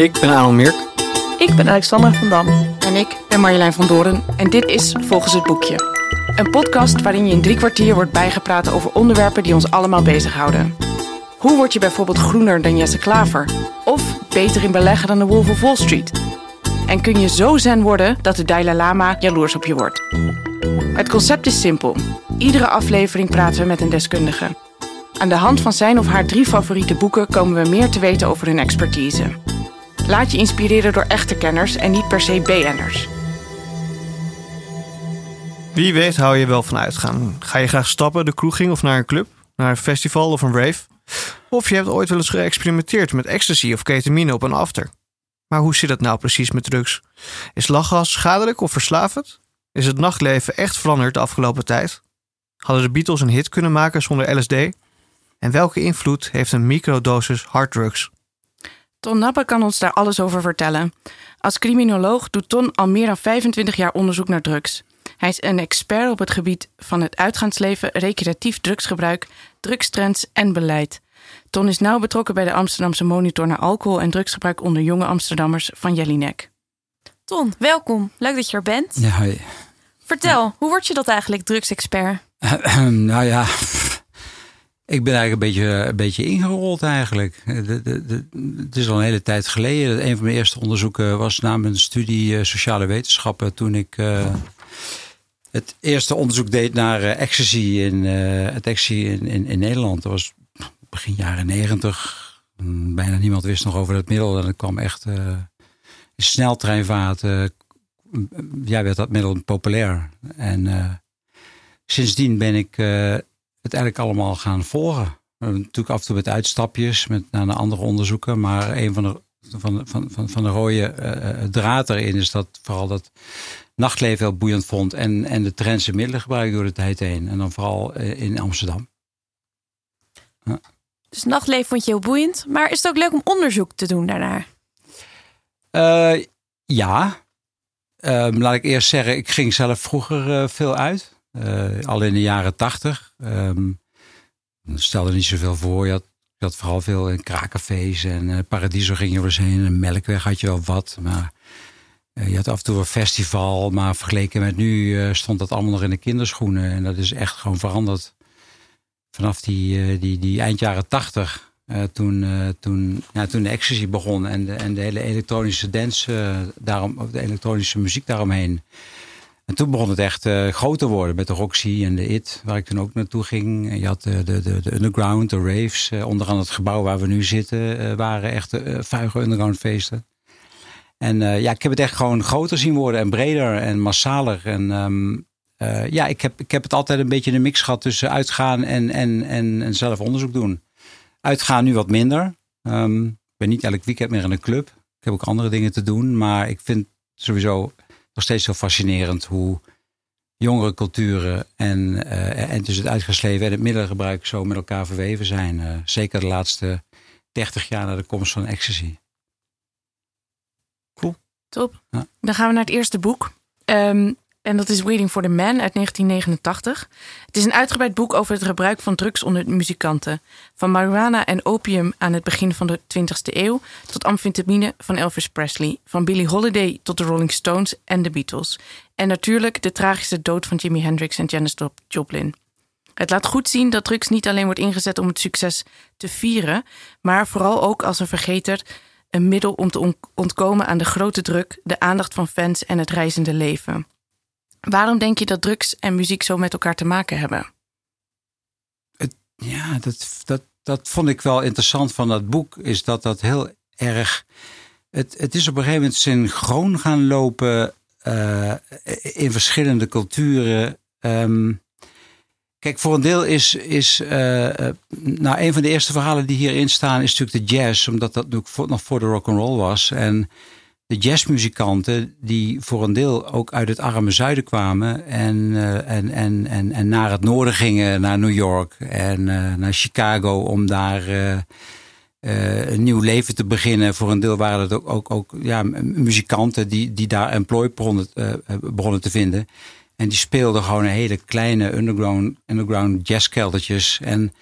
Ik ben Aaron Mirk. Ik ben Alexandra van Dam. En ik ben Marjolein van Doren en dit is Volgens het Boekje. Een podcast waarin je in drie kwartier wordt bijgepraat over onderwerpen die ons allemaal bezighouden. Hoe word je bijvoorbeeld groener dan Jesse Klaver? Of beter in beleggen dan de Wolf of Wall Street? En kun je zo zen worden dat de Dalai Lama jaloers op je wordt? Het concept is simpel. Iedere aflevering praten we met een deskundige. Aan de hand van zijn of haar drie favoriete boeken komen we meer te weten over hun expertise. Laat je inspireren door echte kenners en niet per se BN'ers. Wie weet hou je wel van uitgaan. Ga je graag stappen, de kroeging of naar een club, naar een festival of een rave? Of je hebt ooit wel eens geëxperimenteerd met ecstasy of ketamine op een after. Maar hoe zit het nou precies met drugs? Is lachgas schadelijk of verslavend? Is het nachtleven echt veranderd de afgelopen tijd? Hadden de Beatles een hit kunnen maken zonder LSD? En welke invloed heeft een microdosis harddrugs? Ton Nappe kan ons daar alles over vertellen. Als criminoloog doet Ton al meer dan 25 jaar onderzoek naar drugs. Hij is een expert op het gebied van het uitgaansleven, recreatief drugsgebruik, drugstrends en beleid. Ton is nauw betrokken bij de Amsterdamse monitor naar alcohol en drugsgebruik onder jonge Amsterdammers van Jellinek. Ton, welkom. Leuk dat je er bent. Ja, hoi. Vertel, hoe word je dat eigenlijk, drugsexpert? nou ja, ik ben eigenlijk een beetje, een beetje ingerold eigenlijk. De, de, de, het is al een hele tijd geleden. Een van mijn eerste onderzoeken was na mijn studie eh, sociale wetenschappen. Toen ik uh, het eerste onderzoek deed naar uh, ecstasy, in, het ecstasy in, in, Nederland. Dat was begin jaren negentig. Bijna niemand wist nog over het middel. En het kwam echt in sneltreinvaart. ja, werd dat middel populair. En sindsdien ben ik het eigenlijk allemaal gaan volgen. Natuurlijk af en toe met uitstapjes met, naar andere onderzoeken. Maar een van de, van, van, van, van de rode uh, draad erin is dat vooral dat nachtleven heel boeiend vond. En, en de trends en middelen gebruiken door de tijd heen. En dan vooral in Amsterdam. Ja. Dus nachtleven vond je heel boeiend. Maar is het ook leuk om onderzoek te doen daarnaar? Uh, ja. Um, laat ik eerst zeggen, ik ging zelf vroeger veel uit. Uh, al in de jaren tachtig. Um, stelde niet zoveel voor. Je had, vooral veel in kraakcafés en uh, Paradiso ging je wel eens heen. En Melkweg had je wel wat. Maar uh, je had af en toe een festival. Maar vergeleken met nu stond dat allemaal nog in de kinderschoenen. En dat is echt gewoon veranderd. Vanaf die, die, die eind jaren tachtig. toen, toen, ja, toen de ecstasy begon en de, en de hele elektronische dance, daarom, of de elektronische muziek daaromheen. En toen begon het echt uh, groot te worden met de Roxy en de IT, waar ik toen ook naartoe ging. Je had de, de, de, de underground, de raves. Uh, onder andere het gebouw waar we nu zitten, waren echt vuige underground feesten. En ja, ik heb het echt gewoon groter zien worden en breder en massaler. En um, ja, ik heb, ik heb het altijd een beetje een mix gehad tussen uitgaan en, en, en, en zelf onderzoek doen. Uitgaan nu wat minder. Um, ik ben niet elk weekend meer in een club. Ik heb ook andere dingen te doen, maar ik vind sowieso nog steeds zo fascinerend hoe jongere culturen en, uh, en dus het uitgesleven en het middelengebruik zo met elkaar verweven zijn. Uh, zeker de laatste 30 jaar na de komst van ecstasy. Cool. Top. Ja. Dan gaan we naar het eerste boek. Um, en dat is Waiting for the Man uit 1989. Het is een uitgebreid boek over het gebruik van drugs onder muzikanten. Van marijuana en opium aan het begin van de 20e eeuw tot amfetamine van Elvis Presley. Van Billie Holiday tot de Rolling Stones en de Beatles. En natuurlijk de tragische dood van Jimi Hendrix en Janis Joplin. Het laat goed zien dat drugs niet alleen wordt ingezet om het succes te vieren, maar vooral ook als een vergeter, een middel om te ontkomen aan de grote druk, de aandacht van fans en het reizende leven. Waarom denk je dat drugs en muziek zo met elkaar te maken hebben? Het, ja, dat, dat, dat vond ik wel interessant van dat boek. Is dat dat heel erg. Het, het is op een gegeven moment synchroon gaan lopen uh, in verschillende culturen. Um, kijk, voor een deel is. is uh, nou, een van de eerste verhalen die hierin staan is natuurlijk de jazz, omdat dat nog voor de rock and roll was. En de jazzmuzikanten die voor een deel ook uit het arme zuiden kwamen en, uh, en, en, en, en naar het noorden gingen, naar New York en uh, naar Chicago om daar uh, een nieuw leven te beginnen. Voor een deel waren het ook, ook, ook ja, muzikanten die, die daar employ begonnen, te vinden. En die speelden gewoon hele kleine underground, underground jazzkeldertjes. En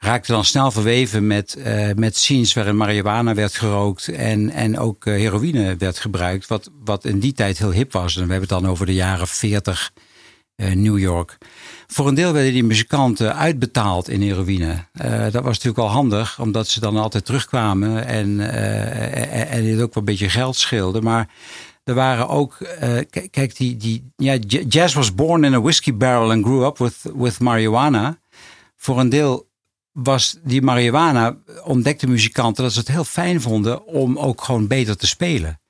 raakte dan snel verweven met, uh, met scenes waarin marihuana werd gerookt en, en ook uh, heroïne werd gebruikt. Wat, wat in die tijd heel hip was. En we hebben het dan over de jaren 40 uh, New York. Voor een deel werden die muzikanten uitbetaald in heroïne. dat was natuurlijk al handig, omdat ze dan altijd terugkwamen en, en het ook wel een beetje geld scheelde. Maar er waren ook, kijk, die, die, ja, jazz was born in a whiskey barrel and grew up with, with marijuana. Voor een deel was die marihuana, ontdekte muzikanten dat ze het heel fijn vonden om ook gewoon beter te spelen.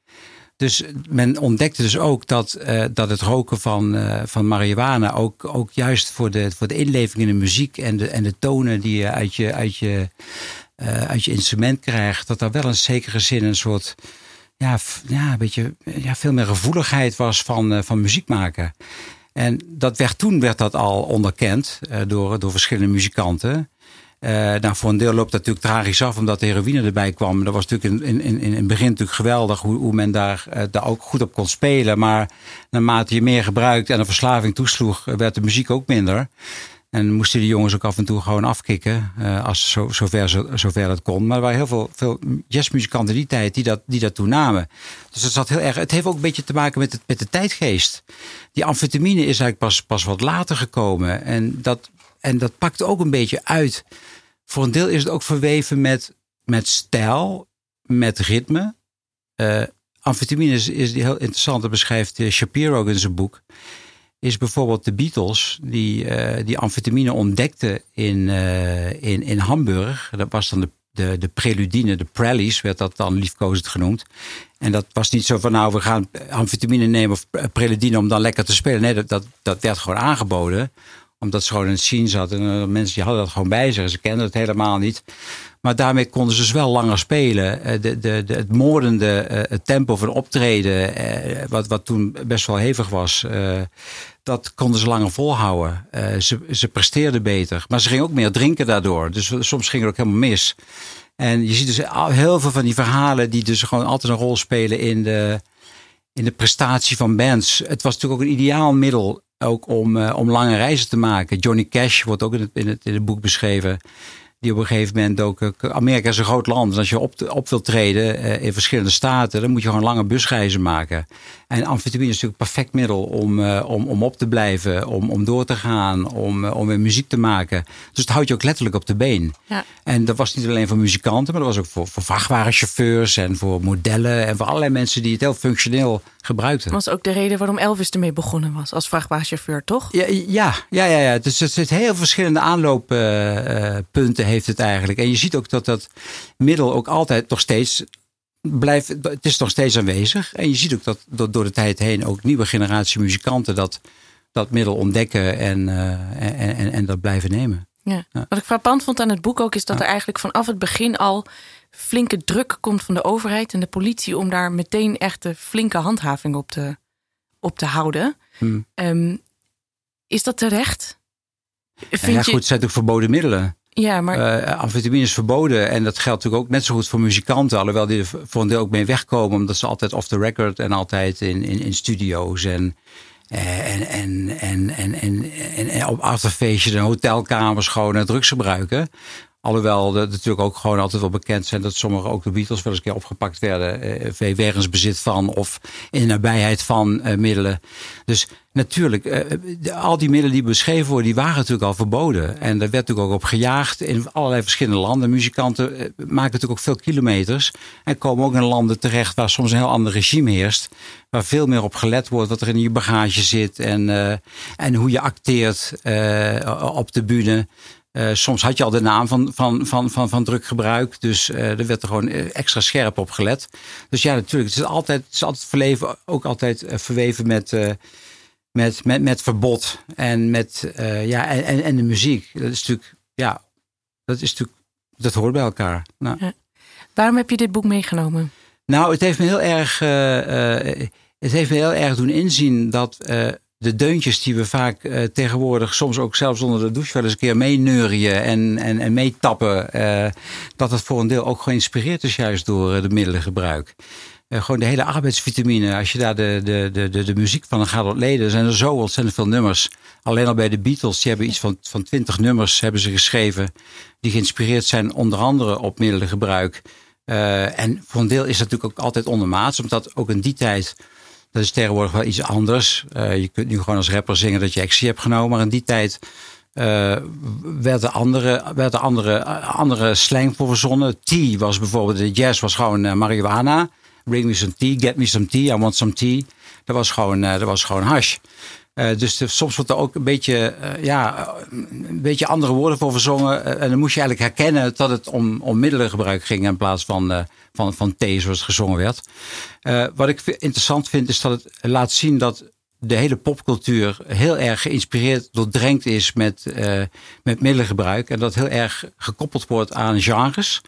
Dus men ontdekte dus ook dat, uh, dat het roken van, uh, van marihuana ook, ook juist voor de, voor de inleving in de muziek en de, en de tonen die je uit je, uit, je, uh, uit je instrument krijgt, dat daar wel een zekere zin een soort, ja, ja, een beetje, ja, veel meer gevoeligheid was van, van muziek maken. En dat werd, toen werd dat al onderkend door, door verschillende muzikanten. Uh, nou, voor een deel loopt dat natuurlijk tragisch af, omdat de heroïne erbij kwam. Dat was natuurlijk in, in, in het begin natuurlijk geweldig hoe, hoe men daar, uh, daar ook goed op kon spelen. Maar naarmate je meer gebruikt en de verslaving toesloeg, werd de muziek ook minder. En moesten die jongens ook af en toe gewoon afkicken, uh, als zo, zover, zo, zover dat kon. Maar er waren heel veel, veel jazzmuzikanten die tijd die dat, die dat toenamen. Dus het, zat heel erg, het heeft ook een beetje te maken met, het, met de tijdgeest. Die amfetamine is eigenlijk pas, pas wat later gekomen. En dat, en dat pakt ook een beetje uit voor een deel is het ook verweven met, met stijl, met ritme. Uh, amfetamine is, is heel interessant, dat beschrijft uh, Shapiro in zijn boek. Is bijvoorbeeld de Beatles, die, uh, die amfetamine ontdekten in, in, in Hamburg. Dat was dan de, de, de preludine, de prallies werd dat dan liefkozend genoemd. En dat was niet zo van, nou, we gaan amfetamine nemen of preludine om dan lekker te spelen. Nee, dat, dat, dat werd gewoon aangeboden omdat ze gewoon in het scene zaten. En uh, mensen die hadden dat gewoon bij zich. Ze kenden het helemaal niet. Maar daarmee konden ze dus wel langer spelen. Uh, de, de, het moordende uh, het tempo van optreden, wat, wat toen best wel hevig was, dat konden ze langer volhouden. ze, ze presteerden beter. Maar ze gingen ook meer drinken daardoor. Dus soms ging het ook helemaal mis. En je ziet dus heel veel van die verhalen die dus gewoon altijd een rol spelen in de, in de prestatie van bands. Het was natuurlijk ook een ideaal middel ook om, uh, om lange reizen te maken. Johnny Cash wordt ook in het, in het, in het boek beschreven. Die op een gegeven moment ook. Eh, Amerika is een groot land. Dus als je op, op wilt treden uh, in verschillende staten, dan moet je gewoon lange busreizen maken. En amfetamine is natuurlijk een perfect middel om, uh, om, om op te blijven, om, om door te gaan, om, om weer muziek te maken. Dus het houdt je ook letterlijk op de been. Ja. En dat was niet alleen voor muzikanten, maar dat was ook voor, voor vrachtwagenchauffeurs en voor modellen en voor allerlei mensen die het heel functioneel gebruikten. Dat was ook de reden waarom Elvis ermee begonnen was als vrachtwagenchauffeur, toch? Ja, ja, ja, ja. ja. Dus het zit heel verschillende aanlooppunten heeft het eigenlijk. En je ziet ook dat dat middel ook altijd nog steeds blijft, het is nog steeds aanwezig. En je ziet ook dat, door de tijd heen ook nieuwe generatie muzikanten dat, dat middel ontdekken en, uh, en, en, en, dat blijven nemen. Ja. Wat ik frappant vond aan het boek ook is dat er eigenlijk vanaf het begin al flinke druk komt van de overheid en de politie om daar meteen echt een flinke handhaving op te, op te houden. Hmm. Um, is dat terecht? Vind ja, ja, goed, het zijn natuurlijk verboden middelen. Ja, maar... Uh, amfetamine is verboden en dat geldt natuurlijk ook net zo goed voor muzikanten. Alhoewel die er voor een deel ook mee wegkomen, omdat ze altijd off the record en altijd in, in, in studio's en, en, en, en, en, en, en, op achterfeestjes en hotelkamers gewoon drugs gebruiken. Alhoewel er natuurlijk ook gewoon altijd wel bekend zijn dat sommige ook de Beatles wel eens een keer opgepakt werden. Eh, wegens bezit van of in nabijheid van uh, middelen. Dus natuurlijk, uh, al die middelen die beschreven worden, die waren natuurlijk al verboden. En daar werd natuurlijk ook op gejaagd in allerlei verschillende landen. Muzikanten uh, maken natuurlijk ook veel kilometers. En komen ook in landen terecht waar soms een heel ander regime heerst. Waar veel meer op gelet wordt wat er in je bagage zit. En, uh, en hoe je acteert op de bühne. Uh, soms had je al de naam van, van, van, van, van drukgebruik. Dus uh, er werd er gewoon eh, extra scherp op gelet. Dus ja, natuurlijk. Het is altijd, het is altijd verleven, ook altijd verweven met, uh, met, met, met verbod. En met ja, en, en de muziek. Dat is natuurlijk, ja, dat is natuurlijk, dat hoort bij elkaar. Nou. Ja. Waarom heb je dit boek meegenomen? Nou, het heeft me heel erg, het heeft me heel erg doen inzien dat de deuntjes die we vaak uh, tegenwoordig soms ook zelfs onder de douche wel eens een keer meeneurien en, en, en meetappen, uh, dat het voor een deel ook geïnspireerd is juist door uh, de middelengebruik. gewoon de hele arbeidsvitamine. Als je daar de, de, de, de, de muziek van gaat ontleden, zijn er zo ontzettend veel nummers. Alleen al bij de Beatles, die hebben iets van, van 20 nummers hebben ze geschreven. Die geïnspireerd zijn onder andere op middelengebruik. En voor een deel is dat natuurlijk ook altijd ondermaats. Omdat ook in die tijd, dat is tegenwoordig wel iets anders. Uh, je kunt nu gewoon als rapper zingen dat je actie hebt genomen. Maar in die tijd uh, werd er andere, werd er andere, andere slang voor verzonnen. Tea was bijvoorbeeld, de jazz was gewoon marihuana. Bring me some tea, get me some tea, I want some tea. Dat was gewoon, dat was gewoon hash. Uh, dus soms wordt er ook een beetje, uh, ja, een beetje andere woorden voor verzongen. Uh, en dan moest je eigenlijk herkennen dat het om, om middelengebruik ging in plaats van, van, van thee zoals gezongen werd. wat ik interessant vind is dat het laat zien dat de hele popcultuur heel erg geïnspireerd, doordrenkt is met, met middelengebruik. En dat heel erg gekoppeld wordt aan genres.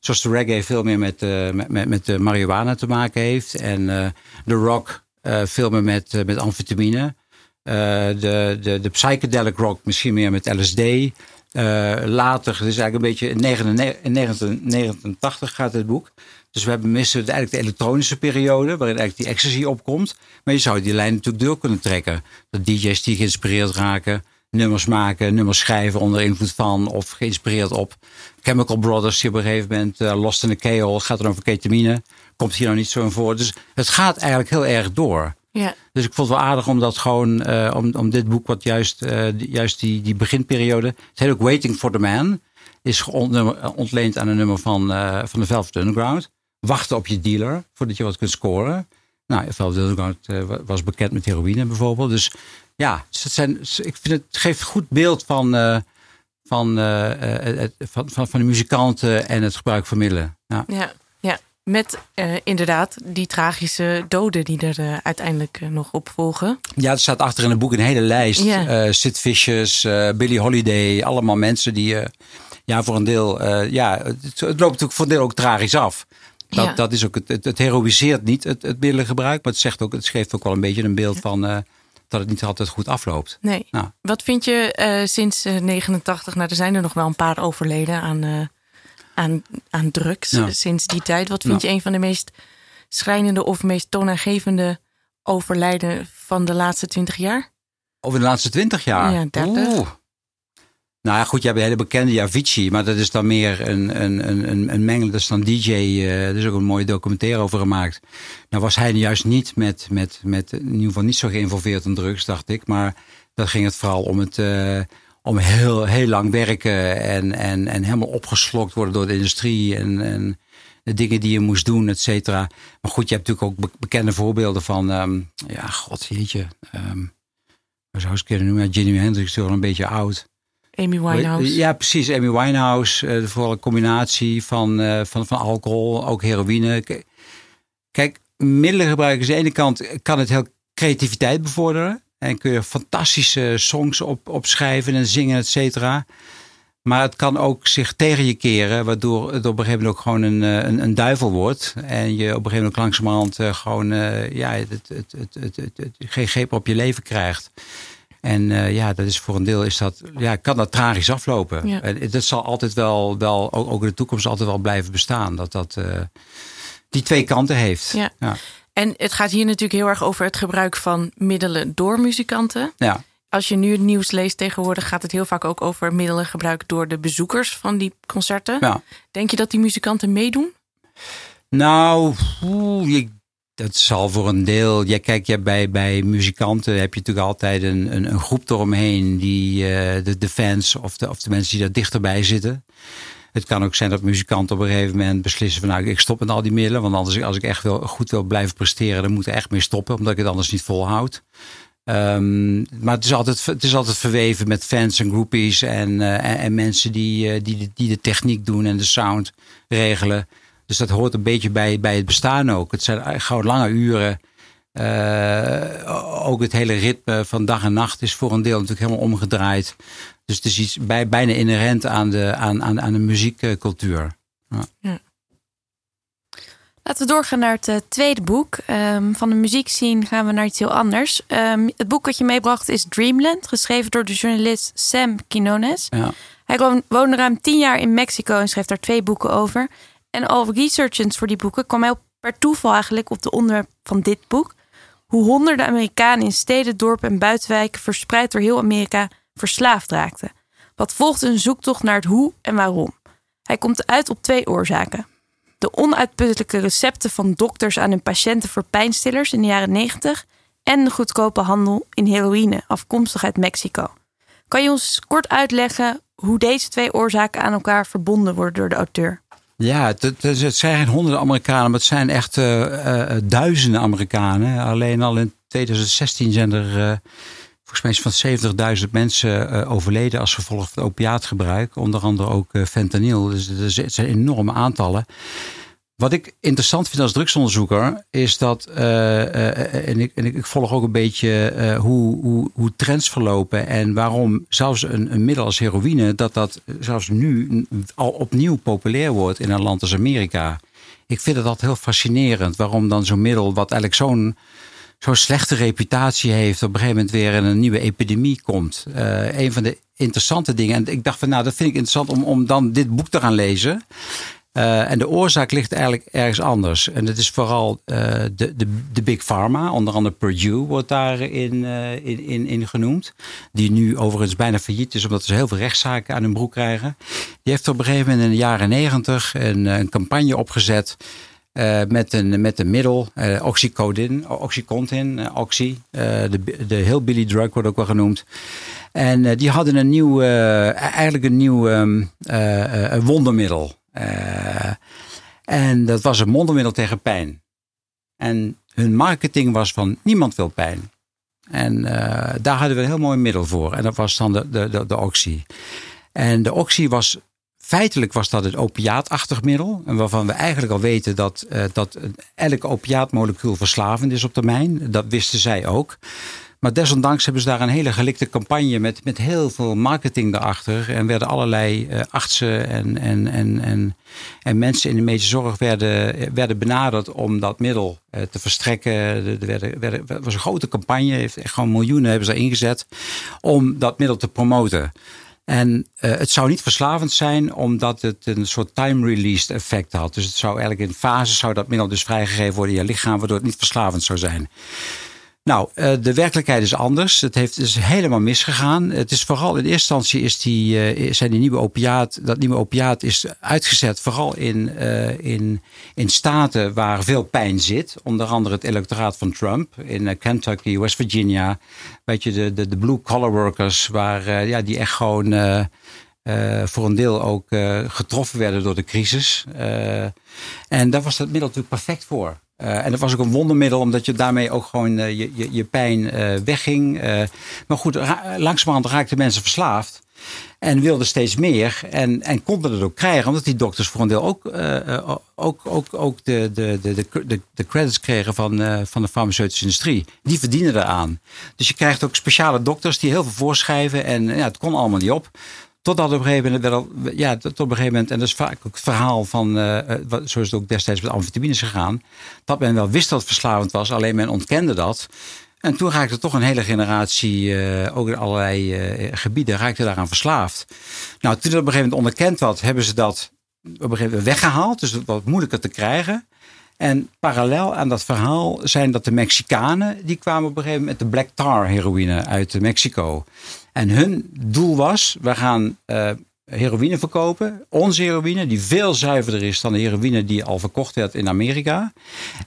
Zoals de reggae veel meer met, met, met, met de marihuana te maken heeft. En de rock veel meer met, met amfetamine. Uh, de, de, de psychedelic rock misschien meer met LSD. Uh, later, het is eigenlijk een beetje in 1989 gaat het boek. Dus we hebben missen eigenlijk de elektronische periode, waarin eigenlijk die ecstasy opkomt. Maar je zou die lijn natuurlijk door kunnen trekken. Dat DJ's die geïnspireerd raken, nummers maken, nummers schrijven onder invloed van of geïnspireerd op. Chemical Brothers, die op een gegeven moment uh, Lost in the Chaos, gaat dan over ketamine. Komt hier nou niet zo in voor. Dus het gaat eigenlijk heel erg door. Ja. Dus ik vond het wel aardig om dat gewoon, uh, om, om dit boek, wat juist, uh, juist die, die beginperiode. Het heet ook Waiting for the Man. Is ontleend aan een nummer van, uh, van de Velvet Underground. Wachten op je dealer voordat je wat kunt scoren. Nou, Velvet Underground was bekend met heroïne bijvoorbeeld. Dus ja, het, zijn, ik vind het geeft goed beeld van, van, van, van, van de muzikanten en het gebruik van middelen. Ja. ja. Met uh, inderdaad die tragische doden die er uh, uiteindelijk uh, nog op volgen. Ja, er staat achter in het boek een hele lijst. Yeah. Sid Vicious, Billy Holiday, allemaal mensen die ja, voor een deel, ja, het, het, loopt natuurlijk voor een deel ook tragisch af. Dat, ja. dat is ook het, het, het heroïseert niet het, het middelengebruik, maar het, zegt ook, het geeft ook wel een beetje een beeld ja. van dat het niet altijd goed afloopt. Nee. Nou. Wat vind je sinds 89, nou er zijn er nog wel een paar overleden aan aan, aan drugs ja. sinds die tijd. Wat vind ja. je een van de meest schrijnende of meest toonaangevende overlijden van de laatste twintig jaar? Over de laatste twintig jaar? Ja, 30. Oeh. Nou ja, goed, je hebt een hele bekende Avicii, maar dat is dan meer een, een, een, een mengel. Dat is dan DJ, uh, er is ook een mooie documentaire over gemaakt. Nou was hij juist niet met, met, met, in ieder geval niet zo geïnvolveerd in drugs, dacht ik. Maar dan ging het vooral om het, uh, om heel, heel lang werken en, en, en helemaal opgeslokt worden door de industrie en, en de dingen die je moest doen, et cetera. Maar goed, je hebt natuurlijk ook bekende voorbeelden van, um, ja, god, jeetje, um, hoe zou je het kunnen noemen? Ja, Jimi Hendrix is toch wel een beetje oud. Amy Winehouse. Ja, precies. Amy Winehouse. Uh, vooral een combinatie van, uh, van, van alcohol, ook heroïne. Kijk, middelengebruik is aan de ene kant kan het heel creativiteit bevorderen. En kun je fantastische songs op, opschrijven en zingen, et cetera. Maar het kan ook zich tegen je keren, waardoor het op een gegeven moment ook gewoon een, een, een duivel wordt. En je op een gegeven moment langzamerhand uh, gewoon uh, ja, het, het, het, het, geen greep op je leven krijgt. En uh, ja, dat is voor een deel is dat, ja, kan dat tragisch aflopen. Ja. En dat zal altijd wel, wel ook, ook in de toekomst altijd wel blijven bestaan. Dat dat die twee kanten heeft. Ja. ja. En het gaat hier natuurlijk heel erg over het gebruik van middelen door muzikanten. Ja. Als je nu het nieuws leest tegenwoordig, gaat het heel vaak ook over middelengebruik door de bezoekers van die concerten. Ja. Denk je dat die muzikanten meedoen? Nou, oeh, ik, dat zal voor een deel. Ja, kijk, ja, bij, bij muzikanten heb je natuurlijk altijd een, een, een groep eromheen, die, uh, de, de fans of de, of de mensen die daar dichterbij zitten. Het kan ook zijn dat muzikanten op een gegeven moment beslissen van nou ik stop met al die middelen. Want anders als ik echt wil, goed wil blijven presteren, dan moet ik echt mee stoppen. Omdat ik het anders niet volhoud. Um, maar het is, altijd, het is altijd verweven met fans en groupies en, uh, en, en, mensen die, uh, die, de, die de techniek doen en de sound regelen. Dus dat hoort een beetje bij, bij het bestaan ook. Het zijn gewoon lange uren. Uh, ook het hele ritme van dag en nacht is voor een deel natuurlijk helemaal omgedraaid. Dus het is iets bij, bijna inherent aan de, aan, aan, aan de muziekcultuur. Ja. ja. Laten we doorgaan naar het uh, tweede boek. Um, van de muziekscene gaan we naar iets heel anders. Um, het boek wat je meebracht is Dreamland, geschreven door de journalist Sam Quinones. Ja. Hij woonde ruim tien jaar in Mexico en schreef daar twee boeken over. En al researchend voor die boeken kwam hij per toeval eigenlijk op de onderwerp van dit boek. Hoe honderden Amerikanen in steden, dorpen en buitenwijken verspreid door heel Amerika verslaafd raakten. Wat volgt een zoektocht naar het hoe en waarom. Hij komt uit op twee oorzaken. De onuitputtelijke recepten van dokters aan hun patiënten voor pijnstillers in de jaren 90 en de goedkope handel in heroïne afkomstig uit Mexico. Kan je ons kort uitleggen hoe deze twee oorzaken aan elkaar verbonden worden door de auteur? Ja, het, zijn geen honderden Amerikanen, maar het zijn echt uh, duizenden Amerikanen. Alleen al in 2016 zijn er uh, volgens mij van 70.000 mensen overleden als gevolg van opiaatgebruik. Onder andere ook fentanyl. Dus het zijn enorme aantallen. Wat ik interessant vind als drugsonderzoeker is dat, uh, en, ik, en ik volg ook een beetje hoe, hoe, hoe trends verlopen en waarom zelfs een, middel als heroïne, dat dat zelfs nu al opnieuw populair wordt in een land als Amerika. Ik vind het altijd heel fascinerend waarom dan zo'n middel, wat eigenlijk zo'n zo'n slechte reputatie heeft, op een gegeven moment weer in een nieuwe epidemie komt. een van de interessante dingen, en ik dacht van nou, dat vind ik interessant om, om dan dit boek te gaan lezen. Uh, en de oorzaak ligt eigenlijk ergens anders. En dat is vooral uh, de, de, de Big Pharma. Onder andere Purdue wordt daarin in, in, in genoemd. Die nu overigens bijna failliet is, omdat ze heel veel rechtszaken aan hun broek krijgen. Die heeft op een gegeven moment in de jaren negentig een, een campagne opgezet. Met, een, met een middel, oxycodin, oxycontin, oxy. de, de hillbilly drug wordt ook wel genoemd. En die hadden een nieuw, eigenlijk een nieuw um, wondermiddel. Uh, en dat was een mondermiddel tegen pijn. En hun marketing was van niemand wil pijn. En uh, daar hadden we een heel mooi middel voor. En dat was dan de, de, de, de oxy. En de oxy was feitelijk was dat het opiaatachtig middel. Waarvan we eigenlijk al weten dat, uh, dat elk opiaatmolecuul verslavend is op termijn. Dat wisten zij ook. Maar desondanks hebben ze daar een hele gelikte campagne met, met heel veel marketing daarachter. En werden allerlei uh, artsen en, en, en, en, en mensen in de medische zorg werden, werden benaderd om dat middel te verstrekken. Er was een grote campagne, gewoon miljoenen hebben ze ingezet om dat middel te promoten. En uh, het zou niet verslavend zijn, omdat het een soort time-released effect had. Dus het zou eigenlijk in fases zou dat middel dus vrijgegeven worden in je lichaam, waardoor het niet verslavend zou zijn. Nou, eh, de werkelijkheid is anders. Het heeft, is helemaal misgegaan. Het is vooral in eerste instantie is die, uh, zijn die nieuwe opiaat, dat nieuwe opiaat is uitgezet vooral in, uh, in, in staten waar veel pijn zit. Onder andere het electoraat van Trump in Kentucky, West Virginia. Weet je, de, de, de blue collar workers, waar, ja, die echt gewoon voor een deel ook getroffen werden door de crisis. en daar was dat middel natuurlijk perfect voor. Uh, en dat was ook een wondermiddel, omdat je daarmee ook gewoon uh, je, je, je, pijn uh, wegging. maar goed, langzamerhand raakten mensen verslaafd. En wilden steeds meer. En, en konden het ook krijgen, omdat die dokters voor een deel ook, ook, ook, ook de, de, de, de, de credits kregen van, van de farmaceutische industrie. Die verdienen eraan. Dus je krijgt ook speciale dokters die heel veel voorschrijven. En ja, het kon allemaal niet op. Totdat op een gegeven moment, wel, ja, tot op een gegeven moment, en dat is vaak ook het verhaal van, uh, zo is het ook destijds met amfetamines gegaan, dat men wel wist dat het verslavend was, alleen men ontkende dat. En toen raakte toch een hele generatie, uh, ook in allerlei uh, gebieden, raakte daaraan verslaafd. Nou, toen het op een gegeven moment onderkend was, hebben ze dat op een gegeven moment weggehaald. Dus wat moeilijker te krijgen. En parallel aan dat verhaal zijn dat de Mexicanen, die kwamen op een gegeven moment met de black tar heroïne uit Mexico. En hun doel was, we gaan uh, heroïne verkopen, onze heroïne, die veel zuiverder is dan de heroïne die al verkocht werd in Amerika.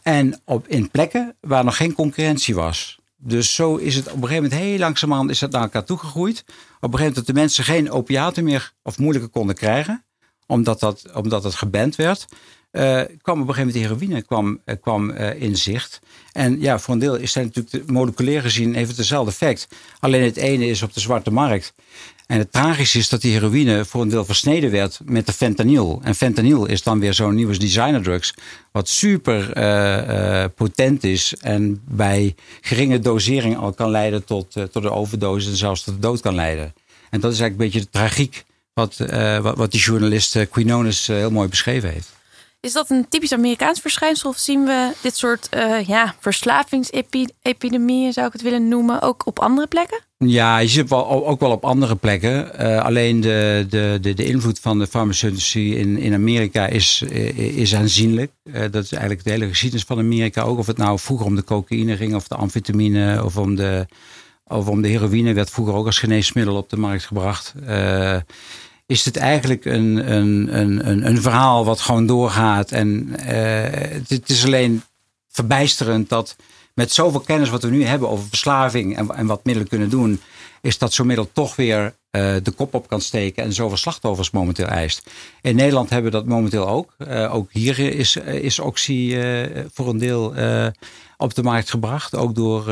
En op, in plekken waar nog geen concurrentie was. Dus zo is het op een gegeven moment heel langzamerhand is het naar elkaar toegegroeid. Op een gegeven moment dat de mensen geen opiaten meer of moeilijker konden krijgen, omdat dat, omdat het geband werd. Uh, kwam op een gegeven moment de heroïne kwam, uh, kwam uh, in zicht. En ja, voor een deel is dat natuurlijk moleculair gezien even hetzelfde effect. Alleen het ene is op de zwarte markt. En het tragische is dat die heroïne voor een deel versneden werd met de fentanyl. En fentanyl is dan weer zo'n nieuwe designerdrugs. Wat super potent is. En bij geringe dosering al kan leiden tot, tot de overdose. En zelfs tot de dood kan leiden. En dat is eigenlijk een beetje de tragiek. Wat, wat, wat die journalist Quinones heel mooi beschreven heeft. Is dat een typisch Amerikaans verschijnsel of zien we dit soort uh, ja, verslavingsepidemieën, zou ik het willen noemen, ook op andere plekken? Ja, je ziet wel, ook wel op andere plekken. Uh, alleen de, de, de, de invloed van de farmaceutische in, in Amerika is, is aanzienlijk. Dat is eigenlijk de hele geschiedenis van Amerika. Ook of het nou vroeger om de cocaïne ging, of de amfetamine, of om de, of om de heroïne, werd vroeger ook als geneesmiddel op de markt gebracht. Is het eigenlijk een, een, een, een, verhaal wat gewoon doorgaat. En uh, het, is alleen verbijsterend dat met zoveel kennis wat we nu hebben over verslaving en, en wat middelen kunnen doen, is dat zo'n middel toch weer uh, de kop op kan steken en zoveel slachtoffers momenteel eist. In Nederland hebben we dat momenteel ook. Uh, ook hier is, is Oxy voor een deel op de markt gebracht. Ook door,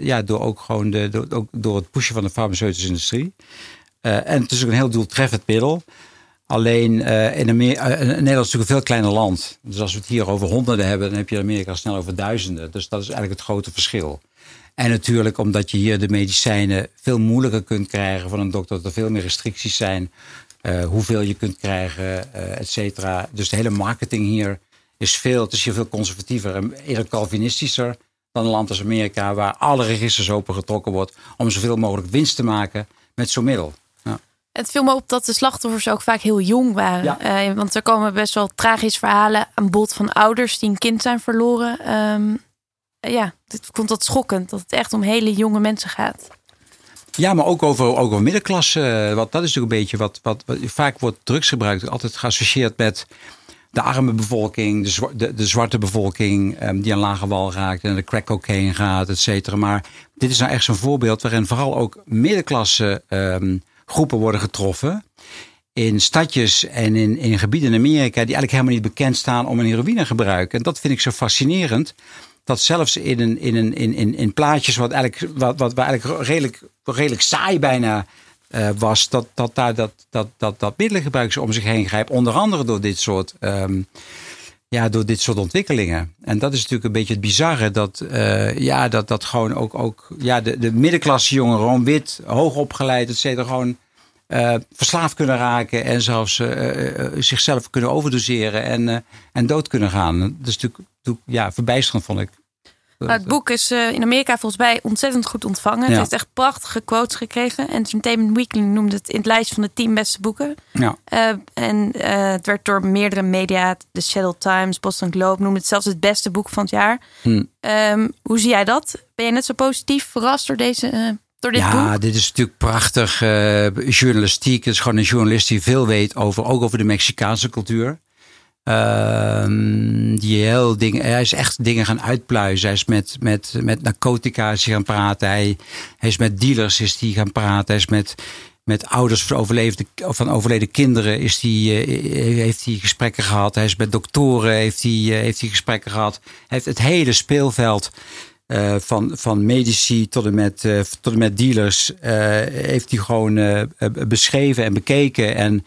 ja, door, ook gewoon de, door, ook door het pushen van de farmaceutische industrie. Uh, en het is ook een heel doeltreffend middel. Alleen uh, in, Amerika, uh, Nederland is natuurlijk een veel kleiner land. Dus als we het hier over honderden hebben, dan heb je in Amerika snel over duizenden. Dus dat is eigenlijk het grote verschil. En natuurlijk omdat je hier de medicijnen veel moeilijker kunt krijgen van een dokter. Dat er veel meer restricties zijn. hoeveel je kunt krijgen, et cetera. Dus de hele marketing hier is veel, het is hier veel conservatiever en eerder calvinistischer dan een land als Amerika. Waar alle registers opengetrokken wordt om zoveel mogelijk winst te maken met zo'n middel. Het viel me op dat de slachtoffers ook vaak heel jong waren. Uh, want er komen best wel tragische verhalen aan bod van ouders die een kind zijn verloren. Um, ja, ik vond dat schokkend dat het echt om hele jonge mensen gaat. Ja, maar ook over, ook over middenklasse. Want dat is natuurlijk een beetje wat, wat, wat vaak wordt drugsgebruik altijd geassocieerd met de arme bevolking, de, de, de zwarte bevolking um, die aan lage wal raakt en de crack cocaine gaat, et cetera. Maar dit is nou echt zo'n voorbeeld waarin vooral ook middenklasse um, groepen worden getroffen. In stadjes en in, in gebieden in Amerika die eigenlijk helemaal niet bekend staan om een heroïnegebruik. En dat vind ik zo fascinerend. Dat zelfs in, een, in, een, in, in, in plaatjes wat eigenlijk, wat, wat eigenlijk redelijk, redelijk saai bijna uh, was, dat, dat daar dat, dat, dat, dat middelengebruik om zich heen grijpt. Onder andere door dit soort. Um, ja, door dit soort ontwikkelingen. En dat is natuurlijk een beetje het bizarre. Dat, uh, ja, dat, dat gewoon ook, ook ja, de, de middenklasse jongeren, gewoon wit, hoog opgeleid, et cetera, gewoon uh, verslaafd kunnen raken. En zelfs uh, zichzelf kunnen overdoseren en, en dood kunnen gaan. Dat is natuurlijk ja, verbijsterend, vond ik. Nou, het boek is in Amerika volgens mij ontzettend goed ontvangen. Het heeft echt prachtige quotes gekregen. Entertainment Weekly noemde het in het lijst van de tien beste boeken. Ja. Uh, en uh, het werd door meerdere media, de Seattle Times, Boston Globe, noemde het zelfs het beste boek van het jaar. Hm. Um, hoe zie jij dat? Ben je net zo positief verrast door deze door dit ja, boek? Dit is natuurlijk prachtig journalistiek. Het is gewoon een journalist die veel weet over, ook over de Mexicaanse cultuur. Uh, die heel dingen, hij is echt dingen gaan uitpluizen. Hij is met, met, met narcotica gaan praten. Hij, hij is met dealers is die gaan praten. Hij is met, met ouders van, overleden, van overleden kinderen is die, uh, heeft hij gesprekken gehad. Hij is met doktoren heeft hij, uh, heeft hij gesprekken gehad. Hij heeft het hele speelveld uh, van, van medici tot en met, tot en met dealers heeft hij gewoon beschreven en bekeken. En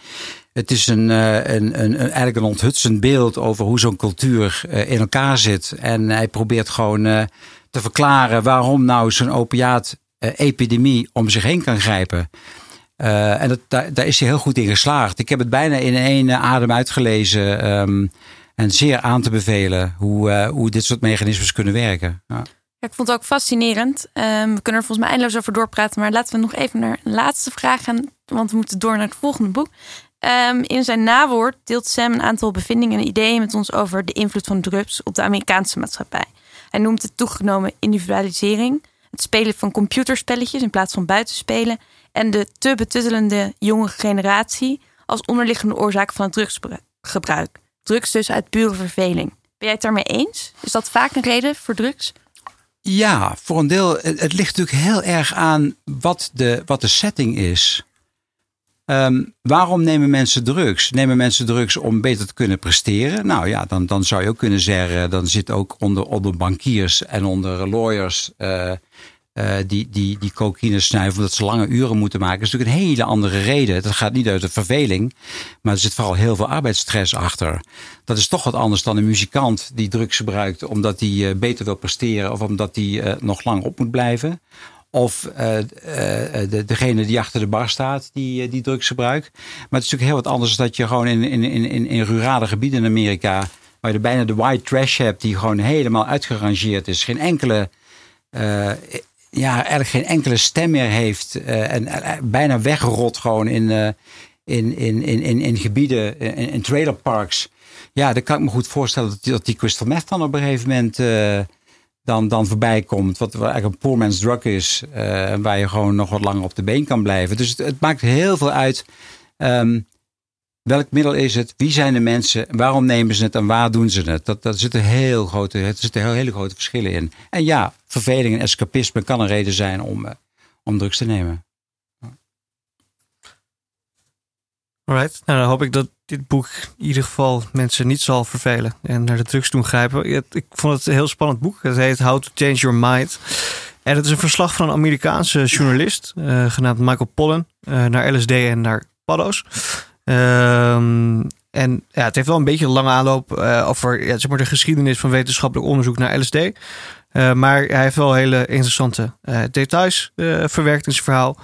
het is een, eh, een, een, eigenlijk een onthutsend beeld over hoe zo'n cultuur eh, in elkaar zit. En hij probeert gewoon eh, te verklaren waarom nou zo'n opiaat-epidemie om zich heen kan grijpen. En dat, daar, daar, is hij heel goed in geslaagd. Ik heb het bijna in één adem uitgelezen. Um, en zeer aan te bevelen hoe, hoe dit soort mechanismes kunnen werken. Ja. Ik vond het ook fascinerend. Um, we kunnen er volgens mij eindeloos over doorpraten. Maar laten we nog even naar een laatste vraag gaan. Want we moeten door naar het volgende boek. Um, in zijn nawoord deelt Sam een aantal bevindingen en ideeën met ons over de invloed van drugs op de Amerikaanse maatschappij. Hij noemt het toegenomen individualisering, het spelen van computerspelletjes in plaats van buitenspelen en de te betuttelende jonge generatie als onderliggende oorzaak van het drugsgebruik. Drugs dus uit pure verveling. Ben jij het daarmee eens? Is dat vaak een reden voor drugs? Ja, voor een deel. Het ligt natuurlijk heel erg aan wat de, wat de setting is. Um, waarom nemen mensen drugs? Nemen mensen drugs om beter te kunnen presteren? Nou ja, dan, dan zou je ook kunnen zeggen, dan zit ook onder, onder bankiers en onder lawyers uh, uh, die, die, die cocaïne snuiven omdat ze lange uren moeten maken. Is natuurlijk een hele andere reden. Dat gaat niet uit de verveling, maar er zit vooral heel veel arbeidsstress achter. Dat is toch wat anders dan een muzikant die drugs gebruikt omdat hij uh, beter wil presteren of omdat hij nog lang op moet blijven. of de, degene die achter de bar staat, die, die drugs gebruikt. Maar het is natuurlijk heel wat anders dat je gewoon in, in, in, in rurale gebieden in Amerika, waar je bijna de white trash hebt, die gewoon helemaal uitgerangeerd is. Geen enkele ja, eigenlijk geen enkele stem meer heeft. en bijna wegrot gewoon in, in, in, in, in, in gebieden, in, in trailerparks. Ja, dan kan ik me goed voorstellen dat die, dat die crystal meth dan op een gegeven moment dan, dan voorbij komt. Wat eigenlijk een poor man's drug is. Waar je gewoon nog wat langer op de been kan blijven. Dus het, het maakt heel veel uit. Um, welk middel is het? Wie zijn de mensen? Waarom nemen ze het en waar doen ze het? Dat, dat zitten heel grote, er zitten heel, hele grote verschillen in. En ja, verveling en escapisme kan een reden zijn om, uh, om drugs te nemen. Alright, nou dan hoop ik dat dit boek in ieder geval mensen niet zal vervelen en naar de drugs doen grijpen. Ik vond het een heel spannend boek. Het heet How to Change Your Mind. En het is een verslag van een Amerikaanse journalist uh, genaamd Michael Pollan uh, naar LSD en naar paddo's. Um, en ja, het heeft wel een beetje een lange aanloop uh, over ja, zeg maar de geschiedenis van wetenschappelijk onderzoek naar LSD. maar hij heeft wel hele interessante details verwerkt in zijn verhaal.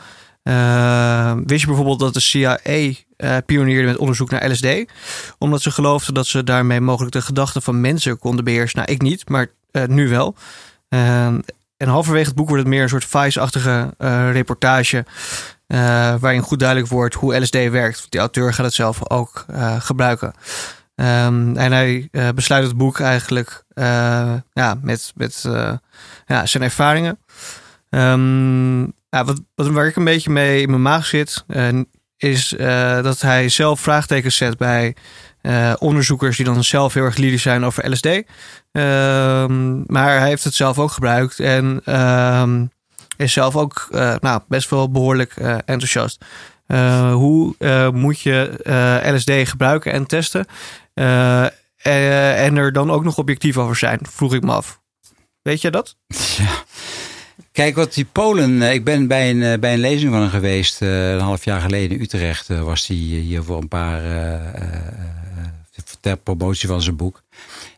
wist je bijvoorbeeld dat de CIA pionierde met onderzoek naar LSD. Omdat ze geloofden dat ze daarmee mogelijk de gedachten van mensen konden beheersen. Nou, ik niet, maar nu wel. Uh, en halverwege het boek wordt het meer een soort Vice-achtige reportage. Waarin goed duidelijk wordt hoe LSD werkt. Die auteur gaat het zelf ook gebruiken. Um, en hij besluit het boek eigenlijk ja, met, met ja, zijn ervaringen. Ja, wat, wat, waar ik een beetje mee in mijn maag zit is dat hij zelf vraagtekens zet bij onderzoekers die dan zelf heel erg lyrisch zijn over LSD. Um, maar hij heeft het zelf ook gebruikt en is zelf ook uh, nou, best wel behoorlijk enthousiast. hoe moet je LSD gebruiken en testen? en er dan ook nog objectief over zijn, vroeg ik me af. Weet je dat? Ja. Kijk, wat die Polen. Eh, ik ben bij een, eh, bij een lezing van hem geweest. Een half jaar geleden in Utrecht. was hij hier voor een paar. Ter promotie van zijn boek.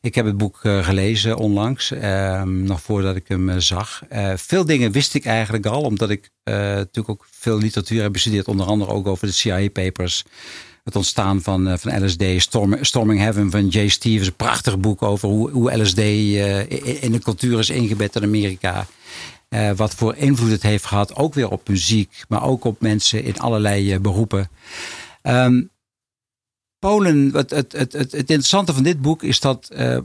Ik heb het boek gelezen onlangs. Ehm, nog voordat ik hem zag. veel dingen wist ik eigenlijk al. Omdat ik natuurlijk ook veel literatuur heb bestudeerd. Onder andere ook over de CIA-papers. Het ontstaan van, van LSD. Storming Heaven van Jay Stevens. Een prachtig boek over hoe, hoe LSD in de cultuur is ingebed in Amerika. Wat voor invloed het heeft gehad, ook weer op muziek, maar ook op mensen in allerlei beroepen. Um, Polen, het, het, het, het, interessante van dit boek is dat uh,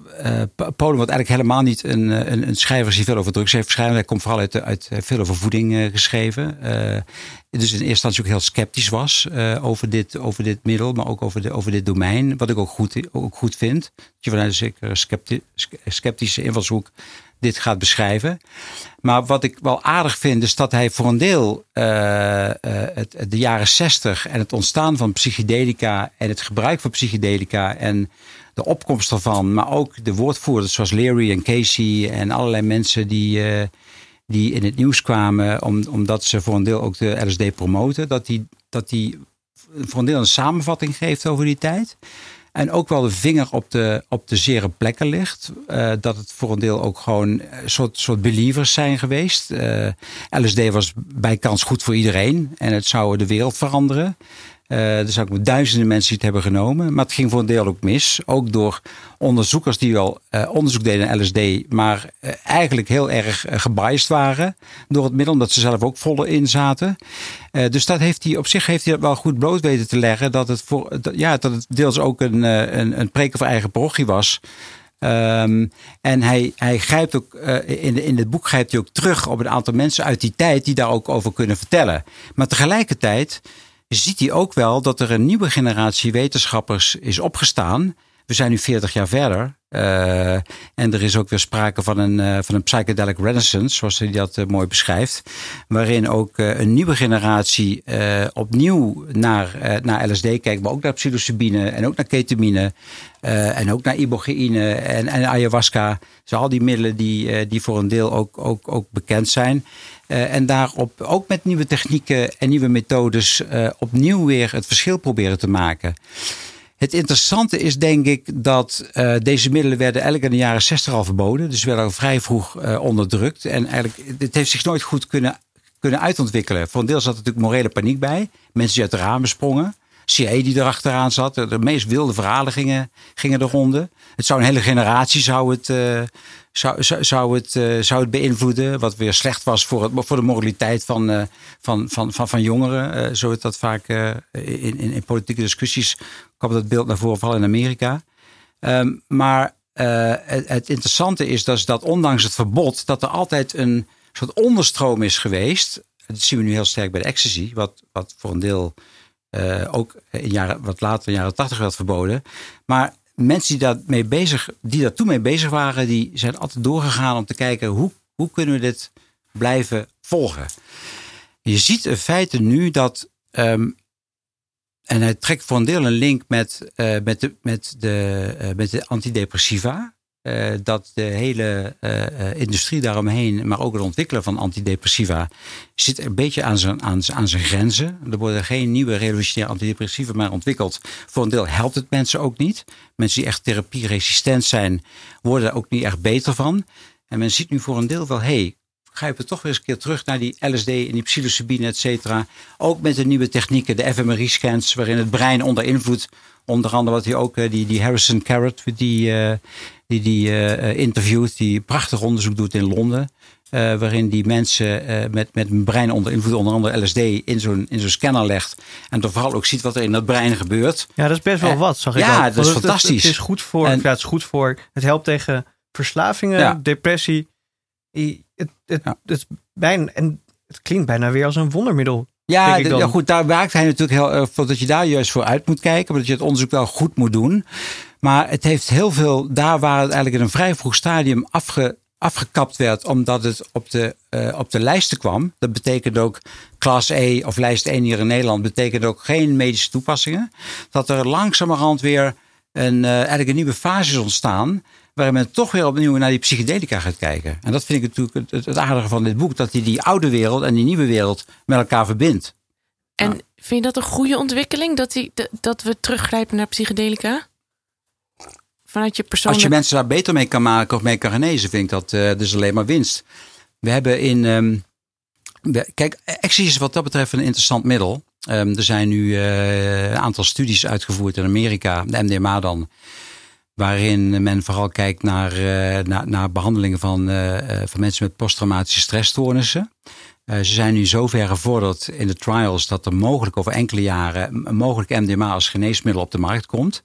Polen wordt eigenlijk helemaal niet een, een, een schrijver die veel over drugs heeft geschreven. Hij komt vooral uit, uit veel over voeding geschreven. dus in eerste instantie ook heel sceptisch was over, dit, over dit middel, maar ook over, de, over dit domein. Wat ik ook goed, ook goed vind. Dat je vanuit een zekere sceptische invalshoek dit gaat beschrijven. Maar wat ik wel aardig vind, is dat hij voor een deel uh, het, de jaren zestig en het ontstaan van psychedelica en het gebruik van psychedelica en de opkomst ervan, maar ook de woordvoerders zoals Leary en Casey en allerlei mensen die, uh, die in het nieuws kwamen, om, omdat ze voor een deel ook de LSD promoten, dat die, dat die voor een deel een samenvatting geeft over die tijd. En ook wel de vinger op de, op de zere plekken ligt. Uh, dat het voor een deel ook gewoon soort, soort believers zijn geweest. Eh, LSD was bij kans goed voor iedereen. En het zou de wereld veranderen. Uh, er zijn ook duizenden mensen die het hebben genomen. Maar het ging voor een deel ook mis. Ook door onderzoekers die wel uh, onderzoek deden naar LSD. Maar uh, eigenlijk heel erg gebiased waren door het middel. Omdat ze zelf ook volle in zaten. dus dat heeft hij, op zich heeft hij dat wel goed bloot weten te leggen. Dat het, voor, ja, dat het deels ook een, een, een preken voor eigen parochie was. Um, en hij, hij grijpt ook, uh, in, in het boek grijpt hij ook terug op een aantal mensen uit die tijd die daar ook over kunnen vertellen. Maar tegelijkertijd ziet hij ook wel dat er een nieuwe generatie wetenschappers is opgestaan. We zijn nu 40 jaar verder. Uh, en er is ook weer sprake van een, uh, van een psychedelic renaissance, zoals hij dat uh, mooi beschrijft. Waarin ook een nieuwe generatie opnieuw naar, naar LSD kijkt, maar ook naar psilocybine en ook naar ketamine. en ook naar ibogaine en, en ayahuasca. Dus al die middelen die, die voor een deel ook, ook, ook bekend zijn. En daarop ook met nieuwe technieken en nieuwe methodes opnieuw weer het verschil proberen te maken. Het interessante is denk ik dat uh, deze middelen werden eigenlijk in de jaren 60 al verboden. Dus werden al vrij vroeg onderdrukt. En eigenlijk, het heeft zich nooit goed kunnen kunnen uitontwikkelen. Voor een deel zat natuurlijk morele paniek bij. Mensen die uit de ramen sprongen. CIA die erachteraan zat. De meest wilde verhalen gingen, gingen de ronde. Het zou een hele generatie zou het, uh, zou, zou, het, uh, zou beïnvloeden. Wat weer slecht was voor, het, voor de moraliteit van, uh, van, van, van, van jongeren. zo is dat vaak in, in, in, politieke discussies kwam dat beeld naar voren, vooral in Amerika. Um, maar het, het, interessante is dus dat ondanks het verbod, dat er altijd een soort onderstroom is geweest. Dat zien we nu heel sterk bij de ecstasy, wat, wat voor een deel uh, ook in jaren, wat later in jaren tachtig werd verboden. Maar mensen die, daarmee bezig, die daar toen mee bezig waren, die zijn altijd doorgegaan om te kijken hoe, hoe kunnen we dit blijven volgen. Je ziet in feite nu dat, um, en hij trekt voor een deel een link met, uh, met, de, met, de, uh, met de antidepressiva. Uh, dat de hele uh, industrie daaromheen, maar ook het ontwikkelen van antidepressiva, zit een beetje aan zijn, aan, aan zijn grenzen. Er worden geen nieuwe revolutionaire antidepressiva meer ontwikkeld. Voor een deel helpt het mensen ook niet. Mensen die echt therapieresistent zijn, worden er ook niet echt beter van. En men ziet nu voor een deel wel, hé, hey, grijpen toch weer eens een keer terug naar die LSD en die psilocybine, et cetera. Ook met de nieuwe technieken, de fMRI-scans, waarin het brein onder invloed, onder andere wat hij ook, die, die Harrison Carrot, die die die uh, interviewt, die prachtig onderzoek doet in Londen. Uh, waarin die mensen uh, met, met een brein onder invloed, onder andere LSD, in zo'n in zo'n scanner legt. En dan vooral ook ziet wat er in dat brein gebeurt. Ja, dat is best wel wat, zag ik Ja, dat is fantastisch. Het, het, is goed voor, en, ja, het is goed voor, het helpt tegen verslavingen, ja. depressie. Het, het, ja. het, bijna, en het klinkt bijna weer als een wondermiddel. Ja, ja, goed, daar werkt hij natuurlijk heel erg voor dat je daar juist voor uit moet kijken, maar dat je het onderzoek wel goed moet doen. Maar het heeft heel veel, daar waar het eigenlijk in een vrij vroeg stadium afge, afgekapt werd, omdat het op de, uh, op de lijsten kwam. Dat betekent ook klas E of lijst 1 hier in Nederland, betekent ook geen medische toepassingen. Dat er langzamerhand weer een, uh, eigenlijk een nieuwe fase is ontstaan. Waarin men toch weer opnieuw naar die psychedelica gaat kijken. En dat vind ik natuurlijk het, het aardige van dit boek. Dat hij die oude wereld en die nieuwe wereld met elkaar verbindt. En nou. vind je dat een goede ontwikkeling? Dat, die, dat we teruggrijpen naar psychedelica? vanuit je persoonlijk... Als je mensen daar beter mee kan maken of mee kan genezen, vind ik dat uh, dus alleen maar winst. We hebben in. Um, we, kijk, ecstasy is wat dat betreft een interessant middel. Um, er zijn nu uh, een aantal studies uitgevoerd in Amerika, de MDMA dan. Waarin men vooral kijkt naar, uh, naar, naar, behandelingen van, van mensen met posttraumatische stressstoornissen. ze zijn nu zover gevorderd in de trials dat er mogelijk over enkele jaren mogelijk MDMA als geneesmiddel op de markt komt.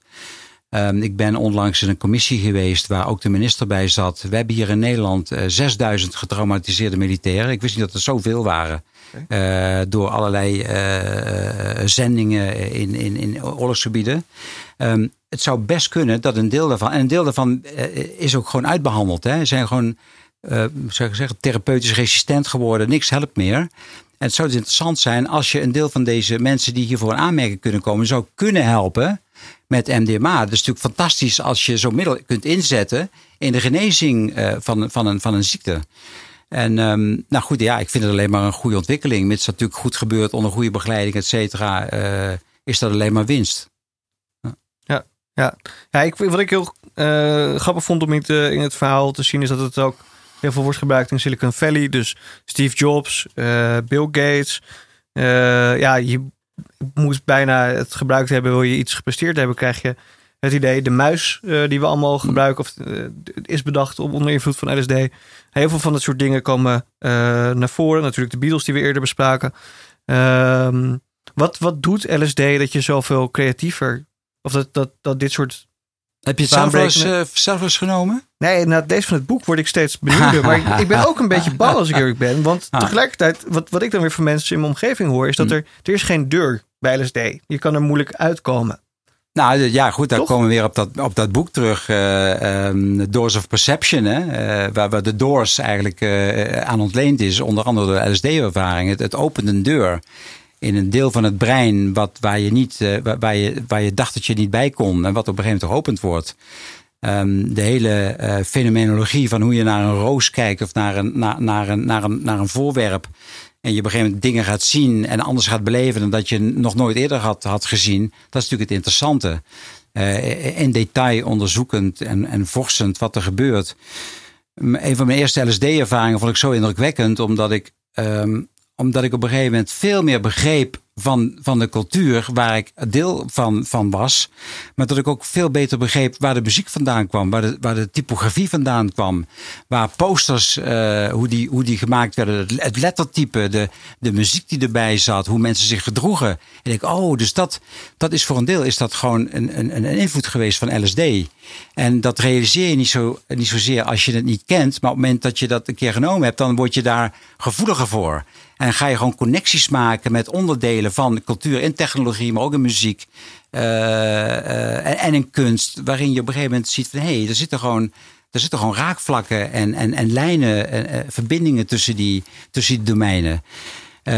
Um, ik ben onlangs in een commissie geweest waar ook de minister bij zat. We hebben hier in Nederland uh, 6000 getraumatiseerde militairen. Ik wist niet dat er zoveel waren. Uh, door allerlei uh, zendingen in, in, in oorlogsgebieden. Um, het zou best kunnen dat een deel daarvan. En een deel daarvan is ook gewoon uitbehandeld. Hè. Zijn gewoon uh, zou zeggen, therapeutisch resistent geworden. Niks helpt meer. En het zou dus interessant zijn als je een deel van deze mensen die hiervoor in aanmerking kunnen komen, zou kunnen helpen met MDMA. Het is natuurlijk fantastisch als je zo'n middel kunt inzetten in de genezing uh, van, van, een, van een ziekte. En um, nou goed, ja, ik vind het alleen maar een goede ontwikkeling. Mits dat natuurlijk goed gebeurt onder goede begeleiding, et cetera, is dat alleen maar winst. Ja, ja. ik, wat ik heel uh, grappig vond om in, te, in het verhaal te zien, is dat het ook heel veel wordt gebruikt in Silicon Valley. Dus Steve Jobs, Bill Gates. ja, je moest bijna het gebruikt hebben, wil je iets gepresteerd hebben, krijg je het idee, de muis die we allemaal gebruiken, of is bedacht op onder invloed van LSD. Heel veel van dat soort dingen komen naar voren. Natuurlijk de Beatles die we eerder bespraken. Ehm, wat, wat doet LSD dat je zoveel creatiever, of dat, dat, dat dit soort heb je het zelf eens, uh, zelf eens genomen? Nee, na deze van het boek word ik steeds benieuwder. maar ik ben ook een beetje bang als ik eerlijk ben. Want ah. tegelijkertijd, wat, wat ik dan weer van mensen in mijn omgeving hoor... is dat hmm. er, er is geen deur bij LSD. Je kan er moeilijk uitkomen. Nou ja, goed, daar komen we weer op dat, op dat boek terug. Uh, um, Doors of Perception, hè, uh, waar, waar de Doors eigenlijk uh, aan ontleend is. Onder andere de LSD-ervaring. Het, het opent een deur in een deel van het brein wat, waar, je niet, uh, waar, je, waar je dacht dat je niet bij kon en wat op een gegeven moment geopend wordt. Um, de hele uh, fenomenologie van hoe je naar een roos kijkt of naar een, naar, naar, een, naar, een, naar een voorwerp. En je op een gegeven moment dingen gaat zien en anders gaat beleven dan dat je nog nooit eerder had, had gezien. Dat is natuurlijk het interessante. Uh, in detail onderzoekend en, en vorstend wat er gebeurt. Een van mijn eerste LSD-ervaringen vond ik zo indrukwekkend, omdat ik um, omdat ik op een gegeven moment veel meer begreep van, van de cultuur waar ik deel van, van was. Maar dat ik ook veel beter begreep waar de muziek vandaan kwam, waar de, waar de typografie vandaan kwam, waar posters, uh, hoe, die, hoe die gemaakt werden, het lettertype, de, de muziek die erbij zat, hoe mensen zich gedroegen. En ik, oh, dus dat, dat is voor een deel is dat gewoon een, een, een invloed geweest van LSD. En dat realiseer je niet, zo, niet zozeer als je het niet kent, maar op het moment dat je dat een keer genomen hebt, dan word je daar gevoeliger voor. En ga je gewoon connecties maken met onderdelen van cultuur en technologie, maar ook in muziek uh, uh, en, in kunst. Waarin je op een gegeven moment ziet van hé, hey, er zitten gewoon. Er zitten gewoon raakvlakken en, en, en lijnen, en, uh, verbindingen tussen die, tussen die domeinen.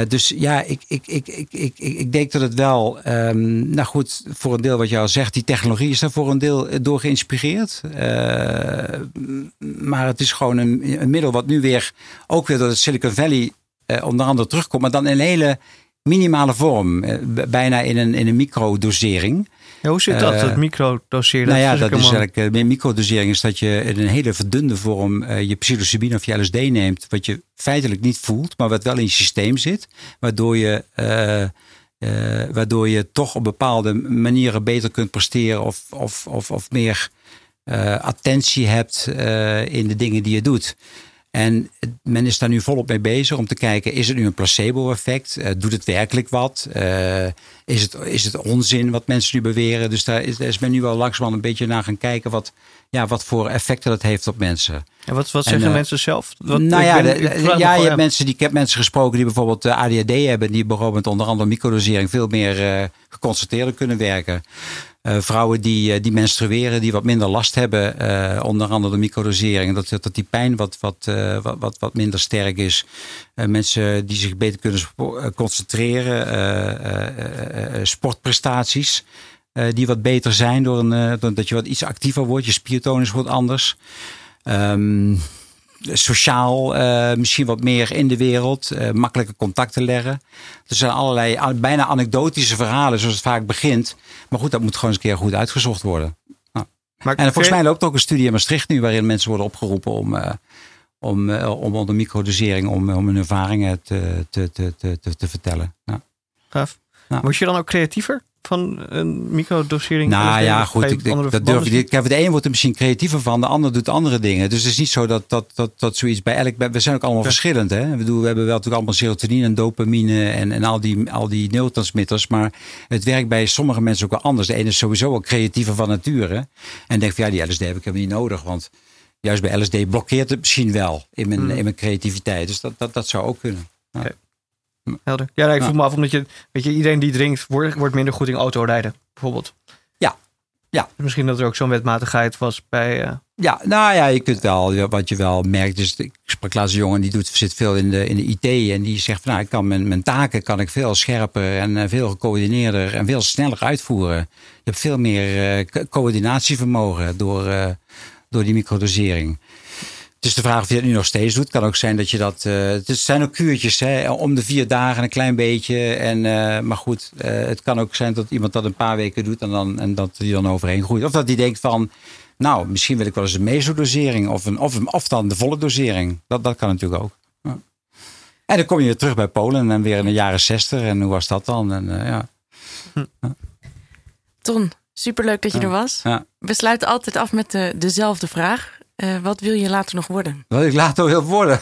Dus ja, ik, ik, ik, ik, ik, ik denk dat het wel, um, nou goed, voor een deel wat al zegt, die technologie is daar voor een deel door geïnspireerd. Maar het is gewoon een, een, middel wat nu weer, ook weer door het Silicon Valley onder andere terugkomt, maar dan in een hele minimale vorm. Uh, bijna in een, in een microdosering. Ja, hoe zit dat, uh, het microdoseren? Nou ja, dat is eigenlijk, uh, microdosering is dat je in een hele verdunde vorm uh, je psilocybine of je LSD neemt, wat je feitelijk niet voelt, maar wat wel in je systeem zit, waardoor je, waardoor je toch op bepaalde manieren beter kunt presteren of, of, of, of meer attentie hebt in de dingen die je doet. En men is daar nu volop mee bezig om te kijken: is het nu een placebo-effect? Uh, doet het werkelijk wat? Uh, is, het, is het onzin wat mensen nu beweren? Dus daar is, daar is men nu wel langzamerhand een beetje naar gaan kijken wat, ja, wat voor effecten dat heeft op mensen. En wat, wat zeggen en, uh, mensen zelf? Wat, nou ja, ben, de, ja je hebt mensen die, ik heb mensen gesproken die bijvoorbeeld ADHD hebben, die bijvoorbeeld onder andere microdosering veel meer geconcentreerder kunnen werken. Uh, vrouwen die, uh, die menstrueren, die wat minder last hebben, uh, onder andere de microdosering, dat, dat die pijn wat, wat, wat, wat, wat minder sterk is. mensen die zich beter kunnen concentreren, sportprestaties. die wat beter zijn door een, dat je wat iets actiever wordt, je spiertonus wordt anders. Um, sociaal uh, misschien wat meer in de wereld, uh, makkelijke contacten leggen. Er zijn allerlei bijna anekdotische verhalen, zoals het vaak begint. Maar goed, dat moet gewoon eens een keer goed uitgezocht worden. Nou. Maar en volgens mij loopt ook een studie in Maastricht nu, waarin mensen worden opgeroepen om, uh, om, om onder microdosering, om, om hun ervaringen te, te, te, te, te vertellen. Ja. Gaaf. Nou. Word je dan ook creatiever? Van een microdosering? Nou ja, goed. Ik, ik, dat durf ik. Kijk, de een wordt er misschien creatiever van, de ander doet andere dingen. Dus het is niet zo dat, dat, dat, dat zoiets bij elk. We zijn ook allemaal verschillend. Hè? We, doen, we hebben wel natuurlijk allemaal serotonine en dopamine en, en al, die, al die neurotransmitters. Maar het werkt bij sommige mensen ook wel anders. De ene is sowieso wel creatiever van nature. En denkt van ja, die LSD heb ik helemaal niet nodig. Want juist bij LSD blokkeert het misschien wel in mijn, mm. in mijn creativiteit. Dus dat, dat, dat zou ook kunnen. Ja. Okay. Helder. Ja, ik vroeg me af, omdat je, weet je, iedereen die drinkt, wordt, wordt minder goed in autorijden, bijvoorbeeld. Ja. ja. Misschien dat er ook zo'n wetmatigheid was bij. Uh... Ja, nou ja, je kunt wel, wat je wel merkt, dus ik sprak laatst een jongen die doet, zit veel in de, in de IT en die zegt van nou, ik kan mijn, mijn taken kan ik veel scherper en uh, veel gecoördineerder en veel sneller uitvoeren. Je hebt veel meer uh, coördinatievermogen door, door die microdosering. Is de vraag of je dat nu nog steeds doet. Kan ook zijn dat je dat. Uh, het zijn ook kuurtjes, hè, om de vier dagen een klein beetje. En, uh, maar goed, uh, het kan ook zijn dat iemand dat een paar weken doet en, dan, en dat hij dan overheen groeit. Of dat hij denkt van. Nou, misschien wil ik wel eens een mesodosering of, een, of, een, of dan de volle dosering. Dat, dat kan natuurlijk ook. Ja. En dan kom je weer terug bij Polen en weer in de jaren zestig. En hoe was dat dan? En, ja. Hm. Ton, superleuk dat je er was. We sluiten altijd af met de, dezelfde vraag. Uh, wat wil je later nog worden? Wat ik later wil worden?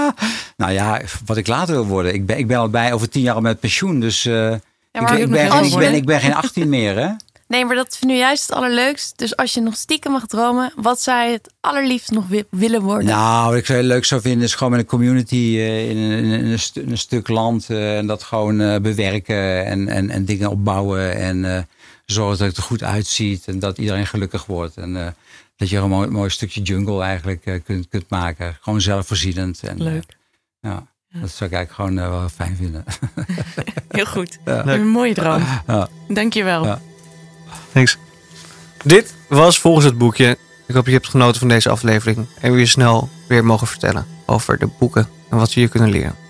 nou ja, wat ik later wil worden. Ik ben, ik ben al bij over tien jaar al met pensioen. Dus uh, ja, ik, ik, ben, ik, ben, ik ben geen 18 meer, hè? Nee, maar dat vind nu juist het allerleukst. Dus als je nog stiekem mag dromen, wat zou je het allerliefst nog willen worden? Nou, wat ik zou leuk zou vinden is gewoon met een community uh, in, een, in een, st een, stuk land. Uh, en dat gewoon uh, bewerken en, en, en dingen opbouwen. En zorgen dat het er goed uitziet en dat iedereen gelukkig wordt. En dat je een mooi, mooi stukje jungle eigenlijk uh, kunt, kunt maken. Gewoon zelfvoorzienend. En, Leuk. Uh, ja, dat zou ik eigenlijk gewoon uh, wel fijn vinden. Heel goed. Ja. Een mooie droom. Ja. Dankjewel. Ja. Thanks. Dit was volgens het boekje. Ik hoop je hebt genoten van deze aflevering. En we je snel weer mogen vertellen over de boeken en wat we hier kunnen leren.